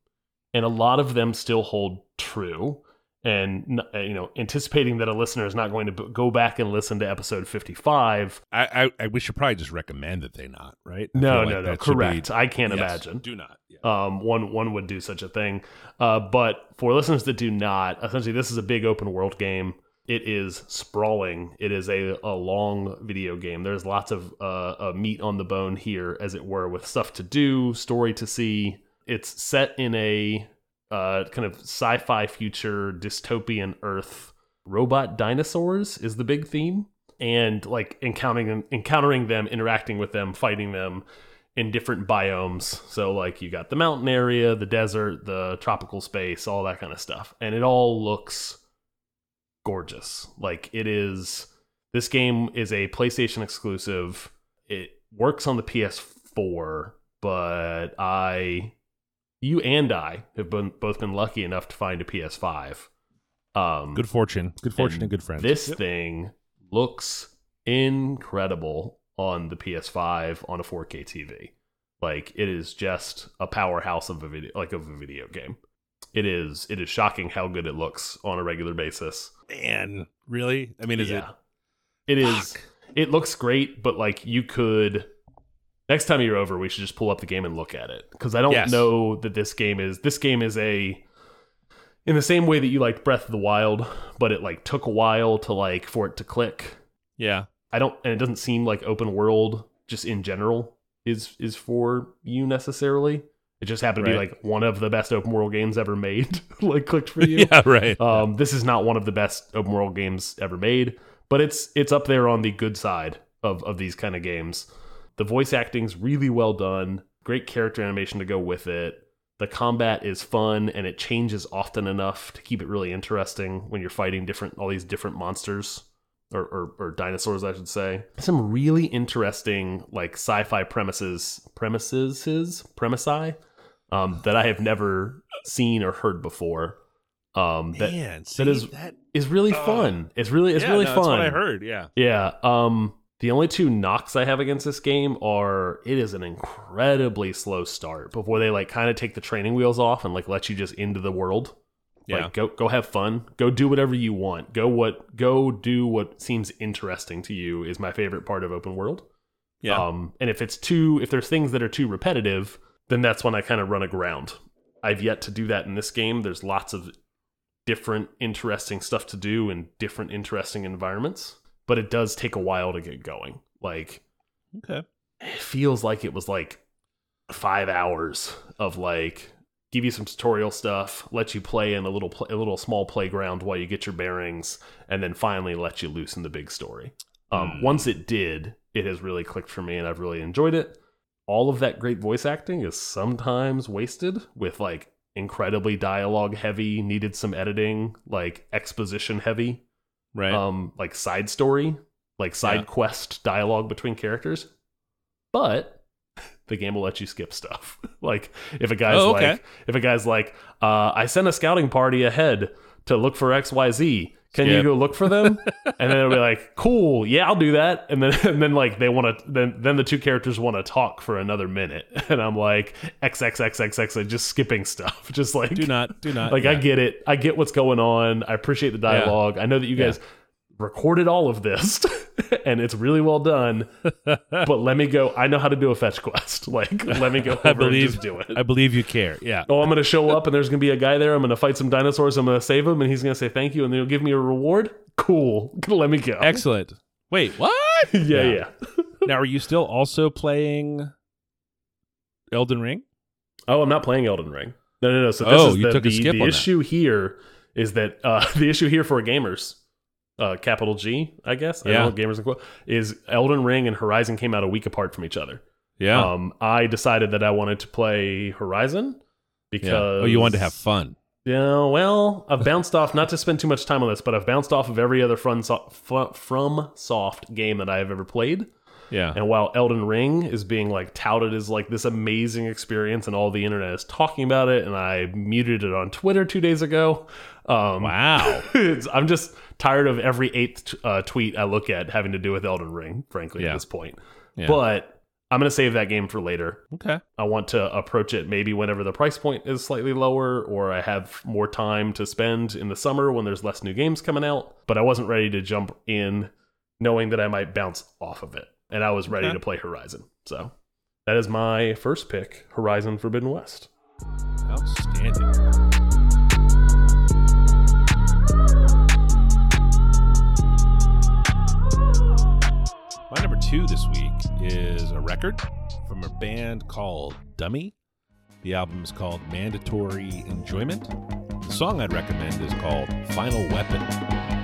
[SPEAKER 2] and a lot of them still hold true. And uh, you know, anticipating that a listener is not going to go back and listen to episode fifty-five.
[SPEAKER 1] I, I, I we should probably just recommend that they not right. I
[SPEAKER 2] No,
[SPEAKER 1] feel like
[SPEAKER 2] no, no,
[SPEAKER 1] be-
[SPEAKER 2] correct. I can't
[SPEAKER 1] Yes,
[SPEAKER 2] imagine.
[SPEAKER 1] Do not. Yeah.
[SPEAKER 2] um, one one would do such a thing. Uh, but for listeners that do not, essentially, this is a big open world game. It is sprawling. It is a, a long video game. There's lots of uh, uh, meat on the bone here, as it were, with stuff to do, story to see. It's set in a uh, kind of sci-fi future dystopian Earth. Robot dinosaurs is the big theme, and like encountering encountering them, interacting with them, fighting them in different biomes. So like you got the mountain area, the desert, the tropical space, all that kind of stuff. And it all looks gorgeous. Like it is this game is a PlayStation exclusive. It works on the PS4, but I you and I have been both been lucky enough to find a PS5. Um
[SPEAKER 1] Good fortune. Good fortune and, good friends.
[SPEAKER 2] this
[SPEAKER 1] Yep.
[SPEAKER 2] thing looks incredible on the PS5 on a 4K TV. Like it is just a powerhouse of a video, like of a video game. It is. It is shocking how good it looks on a regular basis.
[SPEAKER 1] man, really? I mean, is
[SPEAKER 2] yeah. It is.
[SPEAKER 1] Fuck.
[SPEAKER 2] It looks great, but like you could. Next time you're over, we should just pull up the game and look at it because I don't
[SPEAKER 1] Yes.
[SPEAKER 2] know that this game is. This game is a. In the same way that you liked Breath of the Wild, but it like took a while to like for it to click.
[SPEAKER 1] Yeah.
[SPEAKER 2] I don't, and it doesn't seem like open world just in general is is for you necessarily. It just happened to be like one of the best open world games ever made. like clicked for you.
[SPEAKER 1] Yeah. Right.
[SPEAKER 2] Um, this is not one of the best open world games ever made, but it's it's up there on the good side of of these kind of games. The voice acting's really well done. Great character animation to go with it. The combat is fun and it changes often enough to keep it really interesting when you're fighting different all these different monsters or, or, or dinosaurs, I should say. Some really interesting like sci-fi premises premises premisi um, that I have never seen or heard before. Um, that
[SPEAKER 1] man,
[SPEAKER 2] that is
[SPEAKER 1] that.
[SPEAKER 2] is really
[SPEAKER 1] Ugh.
[SPEAKER 2] fun. It's really it's
[SPEAKER 1] yeah,
[SPEAKER 2] really
[SPEAKER 1] no,
[SPEAKER 2] fun.
[SPEAKER 1] That's what I heard. Yeah.
[SPEAKER 2] Yeah. Um the only two knocks I have against this game are it is an incredibly slow start before they like kind of take the training wheels off and like let you just into the world.
[SPEAKER 1] Yeah.
[SPEAKER 2] Like go go have fun. Go do whatever you want. Go what go do what seems interesting to you is my favorite part of open world.
[SPEAKER 1] Yeah.
[SPEAKER 2] Um and if it's too if there's things that are too repetitive, then that's when I kind of run aground. I've yet to do that in this game. There's lots of different interesting stuff to do in different interesting environments, but it does take a while to get going. Like
[SPEAKER 1] okay.
[SPEAKER 2] it feels like it was like 5 hours of like give you some tutorial stuff, let you play in a little a little small playground while you get your bearings and then finally let you loose in the big story. Um,
[SPEAKER 1] Hmm.
[SPEAKER 2] once it did, it has really clicked for me and I've really enjoyed it. All of that great voice acting is sometimes wasted with like incredibly dialogue heavy, needed some editing, like exposition heavy,
[SPEAKER 1] Right.
[SPEAKER 2] um, like side story, like side
[SPEAKER 1] Yeah.
[SPEAKER 2] quest dialogue between characters. But the game will let you skip stuff. like if a guy's
[SPEAKER 1] Oh, okay.
[SPEAKER 2] like, if a guy's like, uh, I sent a scouting party ahead to look for X Y Z. Can you go look for them? and then it'll be like, cool, yeah, I'll do that. And then and then like they want to then then the two characters want to talk for another minute, and I'm like X X X X X, just skipping stuff, just like
[SPEAKER 1] do not. Do not.
[SPEAKER 2] like I get it. I get what's going on. I appreciate the dialogue. I know that you
[SPEAKER 1] Yeah.
[SPEAKER 2] Recorded all of this and it's really well done. but let me go. I know how to do a fetch quest. Like let me go
[SPEAKER 1] I believe.
[SPEAKER 2] do it.
[SPEAKER 1] I believe you care. Yeah.
[SPEAKER 2] Oh, I'm gonna show up and there's gonna be a guy there. I'm gonna fight some dinosaurs. I'm gonna save him and he's gonna say thank you and then he'll give me a reward. Cool. Let me go.
[SPEAKER 1] Excellent. Wait. What?
[SPEAKER 2] yeah,
[SPEAKER 1] Yeah.
[SPEAKER 2] yeah.
[SPEAKER 1] now, are you still also playing Elden Ring?
[SPEAKER 2] Oh, I'm not playing Elden Ring. No, no, no. So this
[SPEAKER 1] Oh,
[SPEAKER 2] is
[SPEAKER 1] you
[SPEAKER 2] the,
[SPEAKER 1] took a skip
[SPEAKER 2] the
[SPEAKER 1] on that.
[SPEAKER 2] issue here is that uh, the issue here for gamers uh, capital G, I guess. I
[SPEAKER 1] Yeah.
[SPEAKER 2] don't know, gamers and quote is Elden Ring and Horizon came out a week apart from each other.
[SPEAKER 1] Yeah.
[SPEAKER 2] Um, I decided that I wanted to play Horizon because
[SPEAKER 1] yeah. Oh, you wanted to have fun.
[SPEAKER 2] Yeah, well, I've bounced off not to spend too much time on this, but I've bounced off of every other from soft game that I have ever played.
[SPEAKER 1] Yeah.
[SPEAKER 2] And while Elden Ring is being like touted as like this amazing experience, and all the internet is talking about it, and I muted it on Twitter two days ago. Um,
[SPEAKER 1] Wow.
[SPEAKER 2] I'm just tired of every eighth uh, tweet I look at having to do with Elden Ring. Frankly,
[SPEAKER 1] Yeah.
[SPEAKER 2] at this point,
[SPEAKER 1] Yeah.
[SPEAKER 2] but I'm gonna save that game for later.
[SPEAKER 1] okay.
[SPEAKER 2] I want to approach it maybe whenever the price point is slightly lower or I have more time to spend in the summer when there's less new games coming out. But I wasn't ready to jump in knowing that I might bounce off of it. And I was ready
[SPEAKER 1] Okay.
[SPEAKER 2] to play Horizon. So that is my first pick Horizon Forbidden West.
[SPEAKER 1] Outstanding. Two this week is a record from a band called Dummy. The album is called Mandatory Enjoyment. The song I'd recommend is called Final Weapon.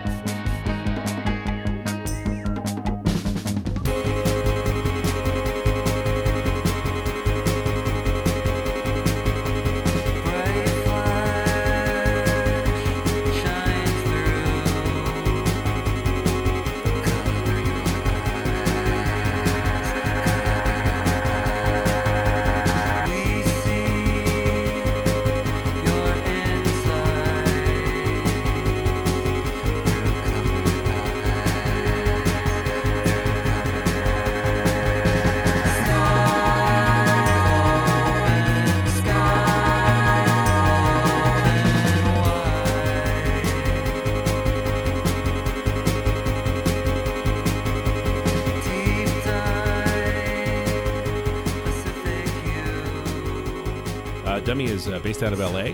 [SPEAKER 1] Dummy is uh, based out of LA.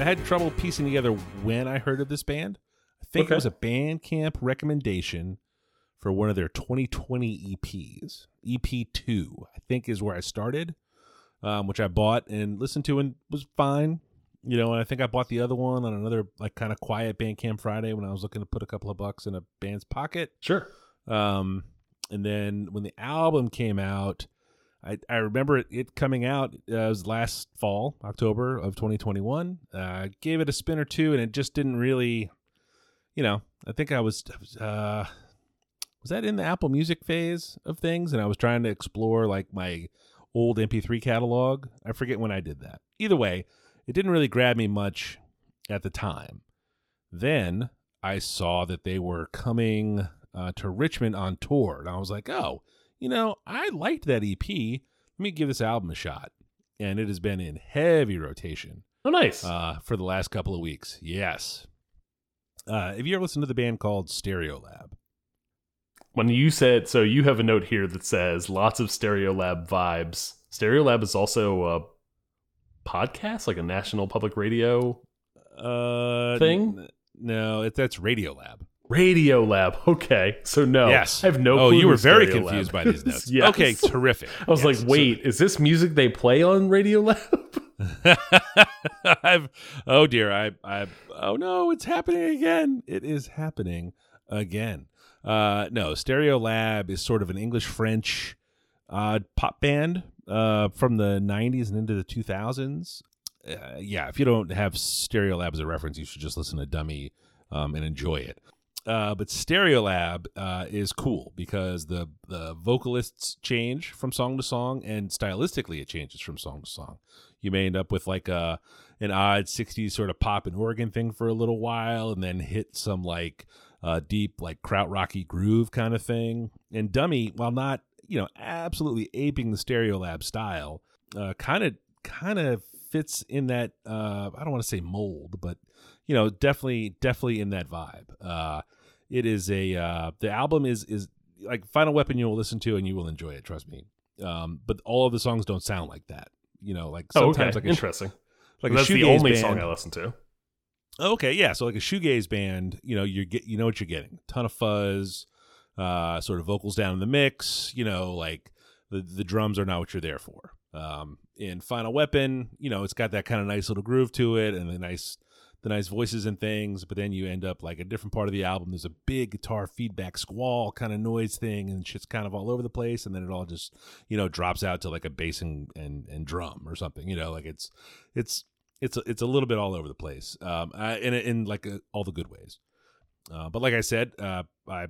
[SPEAKER 1] I had trouble piecing together when I heard of this band. I think
[SPEAKER 2] Okay.
[SPEAKER 1] it was a Bandcamp recommendation for one of their 2020 EPs. EP2, I think, is where I started, um, which I bought and listened to and was fine. You know, and I think I bought the other one on another like kind of quiet Bandcamp Friday when I was looking to put a couple of bucks in a band's pocket.
[SPEAKER 2] Sure.
[SPEAKER 1] Um, and then when the album came out, I, I remember it, it coming out. Uh, it was last fall, October of 2021. Uh, I gave it a spin or two, and it just didn't really, you know. I think I was, uh, was that in the Apple Music phase of things, and I was trying to explore like my old MP3 catalog. I forget when I did that. Either way, it didn't really grab me much at the time. Then I saw that they were coming uh, to Richmond on tour, and I was like, oh, you know, I liked that EP. Let me give this album a shot. And it has been in heavy rotation
[SPEAKER 2] Oh, nice.
[SPEAKER 1] uh, for the last couple of weeks. Yes. Uh, have you ever listened to the band called Stereolab?
[SPEAKER 2] when you said, so you have a note here that says lots of Stereolab vibes. Stereolab is also a podcast, like a national public radio
[SPEAKER 1] Uh,
[SPEAKER 2] Thing?
[SPEAKER 1] no, it, that's
[SPEAKER 2] Radiolab. Radiolab. Okay, so no.
[SPEAKER 1] yes.
[SPEAKER 2] I have no.
[SPEAKER 1] Oh,
[SPEAKER 2] clue
[SPEAKER 1] you were very confused by these notes.
[SPEAKER 2] Yes.
[SPEAKER 1] Okay, terrific.
[SPEAKER 2] I was
[SPEAKER 1] Yes.
[SPEAKER 2] like, wait, is this music they play on Radiolab?
[SPEAKER 1] I've oh dear, I I oh no, it's happening again. It is happening again. Uh no, Stereolab is sort of an English French uh pop band uh from the 90s and into the 2000s. Uh, yeah, if you don't have Stereolab as a reference, you should just listen to Dummy um, and enjoy it. Uh, but Stereolab uh, is cool because the the vocalists change from song to song, and stylistically it changes from song to song. You may end up with like a an odd '60s sort of pop and organ thing for a little while, and then hit some like uh, deep like krautrocky groove kind of thing. And Dummy, while not you know absolutely aping the Stereolab style, kind of kind of fits in that uh, I don't want to say mold, but you know definitely definitely in that vibe. Uh, it is a uh, the album is is like Final Weapon you will listen to and you will enjoy it. Trust me. Um, but all of the songs don't sound like that. You know, like
[SPEAKER 2] oh,
[SPEAKER 1] sometimes
[SPEAKER 2] okay.
[SPEAKER 1] like a
[SPEAKER 2] Interesting.
[SPEAKER 1] like
[SPEAKER 2] That's the only
[SPEAKER 1] band.
[SPEAKER 2] song I listen to.
[SPEAKER 1] Okay, yeah. So like a shoegaze band, you know, you get you know what you're getting. Ton of fuzz, uh, sort of vocals down in the mix. You know, like the the drums are not what you're there for. Um, in Final Weapon, you know, it's got that kind of nice little groove to it, and the nice the nice voices and things, but then you end up like a different part of the album. There's a big guitar feedback squall kind of noise thing, and shit's kind of all over the place, and then it all just you know drops out to like a bass and and, and drum or something. You know, like it's it's it's a, it's a little bit all over the place, um, uh, in in like uh all the good ways. Uh, but like I said, uh, I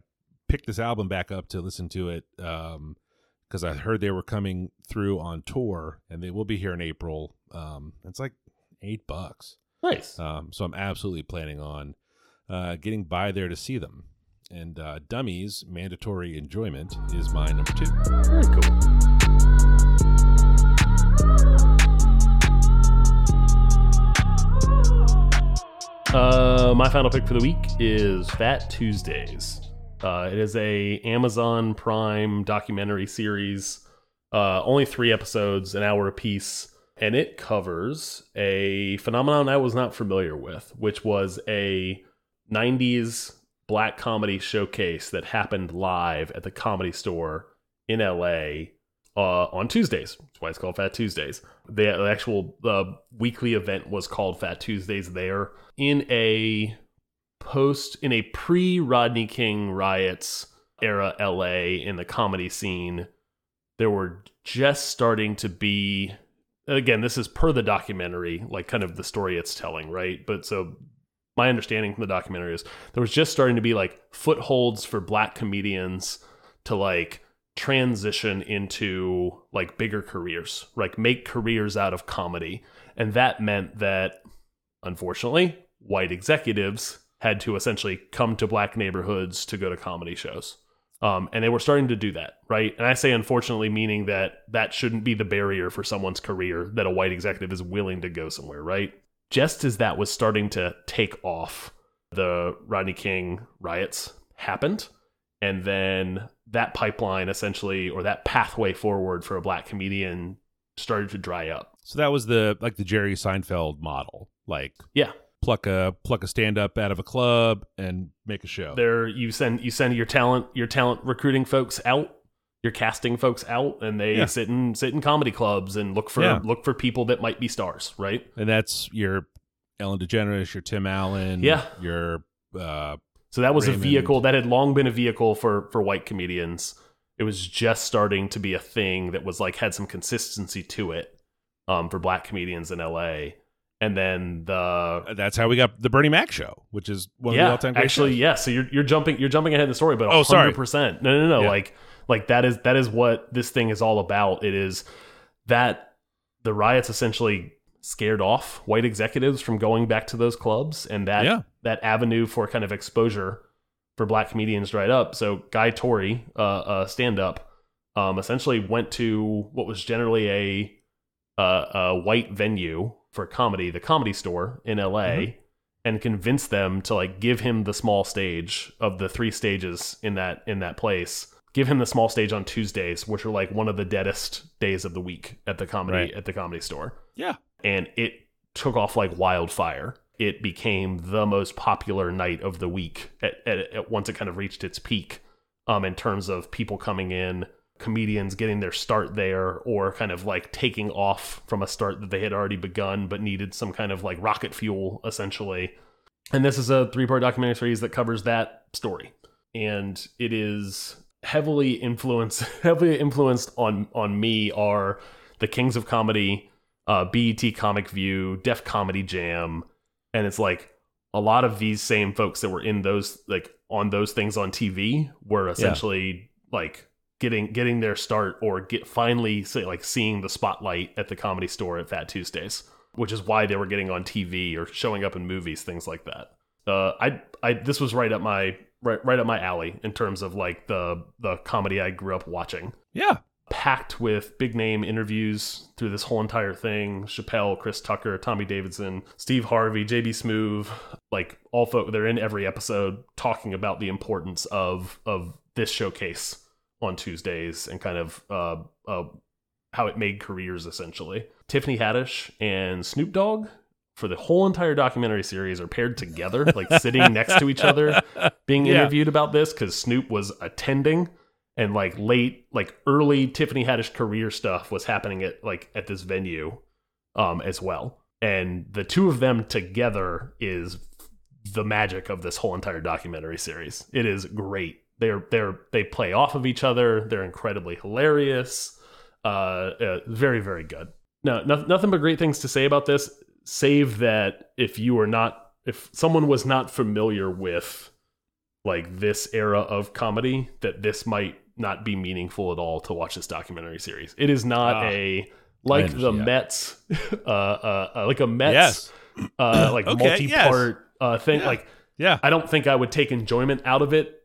[SPEAKER 1] picked this album back up to listen to it um because I heard they were coming through on tour, and they will be here in April. Um, it's like eight bucks.
[SPEAKER 2] Nice.
[SPEAKER 1] Um, so I'm absolutely planning on uh, getting by there to see them. And uh, Dummies Mandatory Enjoyment is my number two.
[SPEAKER 2] Very cool. Uh, my final pick for the week is Fat Tuesdays. Uh, it is a Amazon Prime documentary series, uh, only three episodes, an hour apiece, and it covers a phenomenon I was not familiar with, which was a 90s black comedy showcase that happened live at the comedy store in LA uh, on Tuesdays. That's why it's called Fat Tuesdays. The, actual uh, weekly event was called Fat Tuesdays there in a post in a pre Rodney King riots era LA in the comedy scene. There were just starting to be again this is per the documentary like kind of the story it's telling right but so my understanding from the documentary is there was just starting to be like footholds for black comedians to like transition into like bigger careers, like make careers out of comedy. And that meant that unfortunately, white executives had to essentially come to black neighborhoods to go to comedy shows. Um, and they were starting to do that, right? And I say unfortunately, meaning that that shouldn't be the barrier for someone's career that a white executive is willing to go somewhere, right? Just as that was starting to take off, the Rodney King riots happened. And then that pipeline essentially, or that pathway forward for a black comedian started to dry up.
[SPEAKER 1] So that was the like the Jerry Seinfeld model, like
[SPEAKER 2] Yeah.
[SPEAKER 1] Pluck a pluck a stand up out of a club and make a show.
[SPEAKER 2] there you send you send your talent your talent recruiting folks out your casting folks out and they
[SPEAKER 1] Yeah.
[SPEAKER 2] sit in sit in comedy clubs and look for
[SPEAKER 1] Yeah.
[SPEAKER 2] look for people that might be stars right
[SPEAKER 1] and that's your Ellen DeGeneres, your Tim Allen,
[SPEAKER 2] Yeah.
[SPEAKER 1] your uh,
[SPEAKER 2] so that was
[SPEAKER 1] Raymond.
[SPEAKER 2] a vehicle that had long been a vehicle for for white comedians it was just starting to be a thing that was like had some consistency to it um for black comedians in LA and then the
[SPEAKER 1] that's how we got the Bernie Mac show, which is one of the
[SPEAKER 2] yeah,
[SPEAKER 1] all time great
[SPEAKER 2] actually,
[SPEAKER 1] shows.
[SPEAKER 2] yeah. So you're you're jumping you're jumping ahead in the story, but
[SPEAKER 1] Oh, sorry.
[SPEAKER 2] percent. No, no, no.
[SPEAKER 1] Yeah.
[SPEAKER 2] Like like that is that is what this thing is all about. It is that the riots essentially scared off white executives from going back to those clubs, and that
[SPEAKER 1] Yeah.
[SPEAKER 2] that avenue for kind of exposure for black comedians dried up. So Guy Torry, uh, uh stand up, um, essentially went to what was generally a uh, a white venue for comedy, the Comedy Store in L.A and convince them to like give him the small stage of the three stages in that in that place give him the small stage on tuesdays which are like one of the deadest days of the week at the comedy
[SPEAKER 1] Right.
[SPEAKER 2] at the comedy store
[SPEAKER 1] Yeah.
[SPEAKER 2] and it took off like wildfire it became the most popular night of the week at, at, at once it kind of reached its peak um in terms of people coming in comedians getting their start there or kind of like taking off from a start that they had already begun but needed some kind of like rocket fuel essentially. And this is a three part documentary series that covers that story. And it is heavily influenced heavily influenced on on me are the kings of comedy uh bet comic view def comedy jam and it's like a lot of these same folks that were in those like on those things on tv were essentially like getting getting their start or get finally say, like seeing the spotlight at the comedy store at fat tuesdays which is why they were getting on tv or showing up in movies things like that uh, I, I, this was right up my right, right up my alley in terms of like the the comedy I grew up watching.
[SPEAKER 1] Yeah.
[SPEAKER 2] Packed with big name interviews through this whole entire thing: Chappelle, Chris Tucker, Tommy Davidson, Steve Harvey, JB Smoove, like all folk. They're in every episode talking about the importance of of this showcase on Tuesdays and kind of uh, uh, how it made careers essentially. Tiffany Haddish and Snoop Dogg for the whole entire documentary series are paired together, like sitting next to each other, being
[SPEAKER 1] Yeah.
[SPEAKER 2] interviewed about this because Snoop was attending and like late, like early Tiffany Haddish career stuff was happening at like at this venue um as well. and the two of them together is the magic of this whole entire documentary series. It is great. They're they're they play off of each other. They're incredibly hilarious. Uh, uh very very good. No, no, nothing but great things to say about this. Save that if you are not, if someone was not familiar with like this era of comedy, that this might not be meaningful at all to watch this documentary series. It is not
[SPEAKER 1] Ah,
[SPEAKER 2] a like the
[SPEAKER 1] yeah.
[SPEAKER 2] Mets, uh, uh, uh, like a Mets,
[SPEAKER 1] Yes.
[SPEAKER 2] uh, like
[SPEAKER 1] Okay,
[SPEAKER 2] multi-part uh, thing.
[SPEAKER 1] Yeah.
[SPEAKER 2] Like
[SPEAKER 1] Yeah.
[SPEAKER 2] I don't think I would take enjoyment out of it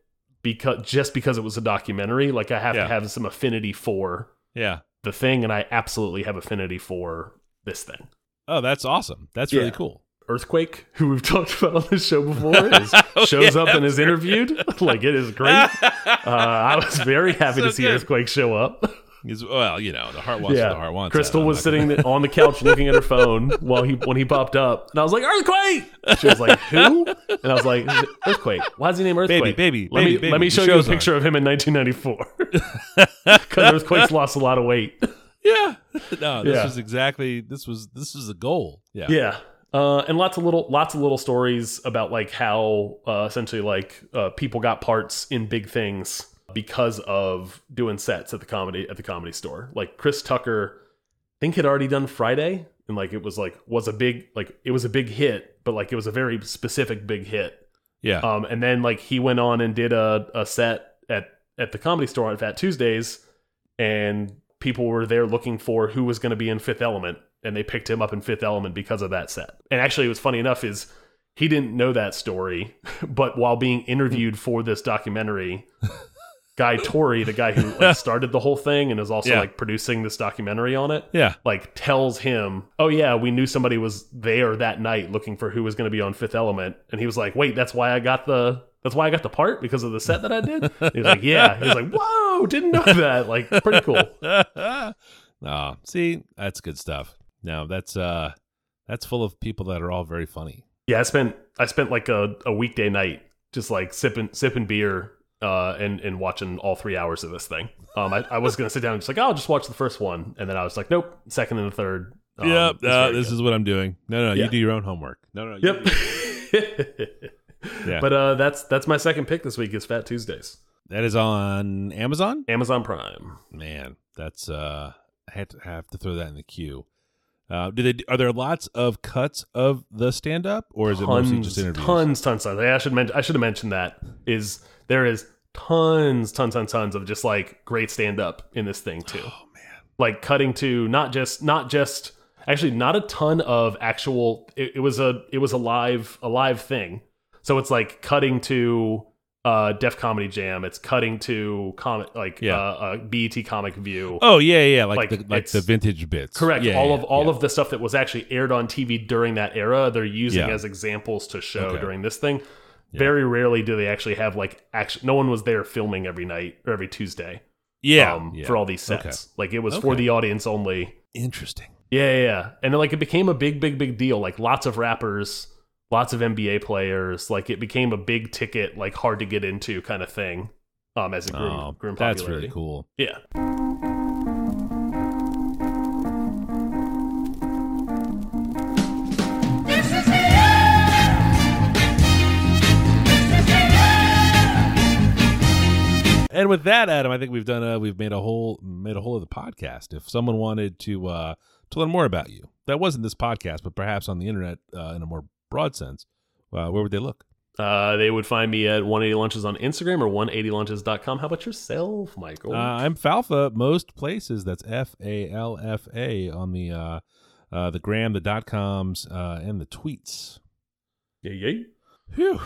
[SPEAKER 2] because just because it was a documentary. Like I have
[SPEAKER 1] Yeah.
[SPEAKER 2] to have some affinity for
[SPEAKER 1] Yeah.
[SPEAKER 2] the thing, and I absolutely have affinity for this thing.
[SPEAKER 1] Oh, that's awesome. That's really cool.
[SPEAKER 2] Earthquake, who we've talked about on this show before, is,
[SPEAKER 1] Oh,
[SPEAKER 2] shows
[SPEAKER 1] yeah,
[SPEAKER 2] up and is interviewed. like it is great. Uh, I was very happy
[SPEAKER 1] So
[SPEAKER 2] to see
[SPEAKER 1] good.
[SPEAKER 2] Earthquake show up.
[SPEAKER 1] Is- well, you know, the heart wants what the heart wants.
[SPEAKER 2] Crystal was sitting
[SPEAKER 1] gonna-
[SPEAKER 2] on the couch looking at her phone while he when he popped up, and I was like, "Earthquake!" She was like, "Who?" And I was like, "Earthquake." Why is he named Earthquake?
[SPEAKER 1] baby, baby,
[SPEAKER 2] Let
[SPEAKER 1] baby,
[SPEAKER 2] me
[SPEAKER 1] baby,
[SPEAKER 2] let me show you a picture of him in 1994 because Earthquake's lost a lot of weight.
[SPEAKER 1] Yeah. No, this
[SPEAKER 2] Yeah.
[SPEAKER 1] was exactly this was this was the goal. Yeah.
[SPEAKER 2] Yeah. Uh, and lots of little lots of little stories about like how uh, essentially like uh, people got parts in big things because of doing sets at the comedy at the comedy store. Like Chris Tucker, I think had already done Friday, and like it was like was a big like it was a big hit, but like it was a very specific big hit.
[SPEAKER 1] Yeah.
[SPEAKER 2] Um, and then like he went on and did a, a set at at the comedy store on Fat Tuesdays, and people were there looking for who was going to be in Fifth Element, and they picked him up in Fifth Element because of that set. And actually, it was funny enough is he didn't know that story, but while being interviewed for this documentary. Guy Torry, the guy who like, started the whole thing and is also
[SPEAKER 1] Yeah.
[SPEAKER 2] like producing this documentary on it,
[SPEAKER 1] yeah.
[SPEAKER 2] like tells him, "Oh yeah, we knew somebody was there that night looking for who was going to be on Fifth Element," and he was like, "Wait, that's why I got the that's why I got the part because of the set that I did." he was like, "Yeah," he was like, "Whoa, didn't know that." Like, pretty cool.
[SPEAKER 1] oh, see, that's good stuff. Now that's uh that's full of people that are all very funny.
[SPEAKER 2] Yeah, I spent I spent like a, a weekday night just like sipping sipping beer uh, and and watching all three hours of this thing. Um, I, I was gonna sit down and just like, oh, I'll just watch the first one, and then I was like, nope, second and the third. Um,
[SPEAKER 1] yep. Uh, this
[SPEAKER 2] good.
[SPEAKER 1] is what I'm doing. No, no,
[SPEAKER 2] Yeah.
[SPEAKER 1] you do your own homework. No, no. you
[SPEAKER 2] Yep.
[SPEAKER 1] Yeah.
[SPEAKER 2] But uh, that's that's my second pick this week is Fat Tuesdays,
[SPEAKER 1] that is on Amazon.
[SPEAKER 2] Amazon Prime.
[SPEAKER 1] Man, that's uh I had to have to throw that in the queue. Uh, do they? Are there lots of cuts of the stand up, or is it mostly just interviews?
[SPEAKER 2] Tons, tons, tons. I should mention. I should have mentioned that. Is there is tons, tons, tons, tons of just like great stand up in this thing too.
[SPEAKER 1] Oh man,
[SPEAKER 2] Like cutting to not just not just actually not a ton of actual. It, it was a it was a live a live thing. So it's like cutting to uh Def Comedy Jam. It's cutting to comic like
[SPEAKER 1] Yeah.
[SPEAKER 2] uh, uh BET Comic View.
[SPEAKER 1] Oh yeah, yeah, like
[SPEAKER 2] Like,
[SPEAKER 1] the, like the vintage bits.
[SPEAKER 2] Correct.
[SPEAKER 1] Yeah,
[SPEAKER 2] all
[SPEAKER 1] yeah,
[SPEAKER 2] of all of the stuff that was actually aired on TV during that era, they're using as examples to show
[SPEAKER 1] Okay.
[SPEAKER 2] during this thing. Very rarely do they actually have like action. No one was there filming every night or every Tuesday.
[SPEAKER 1] yeah,
[SPEAKER 2] um,
[SPEAKER 1] yeah.
[SPEAKER 2] for all these sets.
[SPEAKER 1] Okay.
[SPEAKER 2] Like it was for the audience only.
[SPEAKER 1] Interesting.
[SPEAKER 2] Yeah, yeah, yeah. And then, like it became a big, big, big deal. Like lots of rappers, lots of NBA players. Like it became a big ticket, like hard to get into kind of thing. Um, as it grew,
[SPEAKER 1] Oh,
[SPEAKER 2] grew in
[SPEAKER 1] that's really cool.
[SPEAKER 2] Yeah.
[SPEAKER 1] And with that, Adam, I think we've done a we've made a whole made a whole of the podcast. If someone wanted to uh to learn more about you, that wasn't this podcast, but perhaps on the internet uh, in a more broad sense, uh, where would they look?
[SPEAKER 2] Uh, they would find me at 180 lunches on Instagram or 180lunches.com. How about yourself, Michael?
[SPEAKER 1] Uh, I'm Falfa most places. That's F A L F A on the uh, uh, the gram, the dot coms, uh, and the tweets.
[SPEAKER 2] yeah, yeah.
[SPEAKER 1] Whew.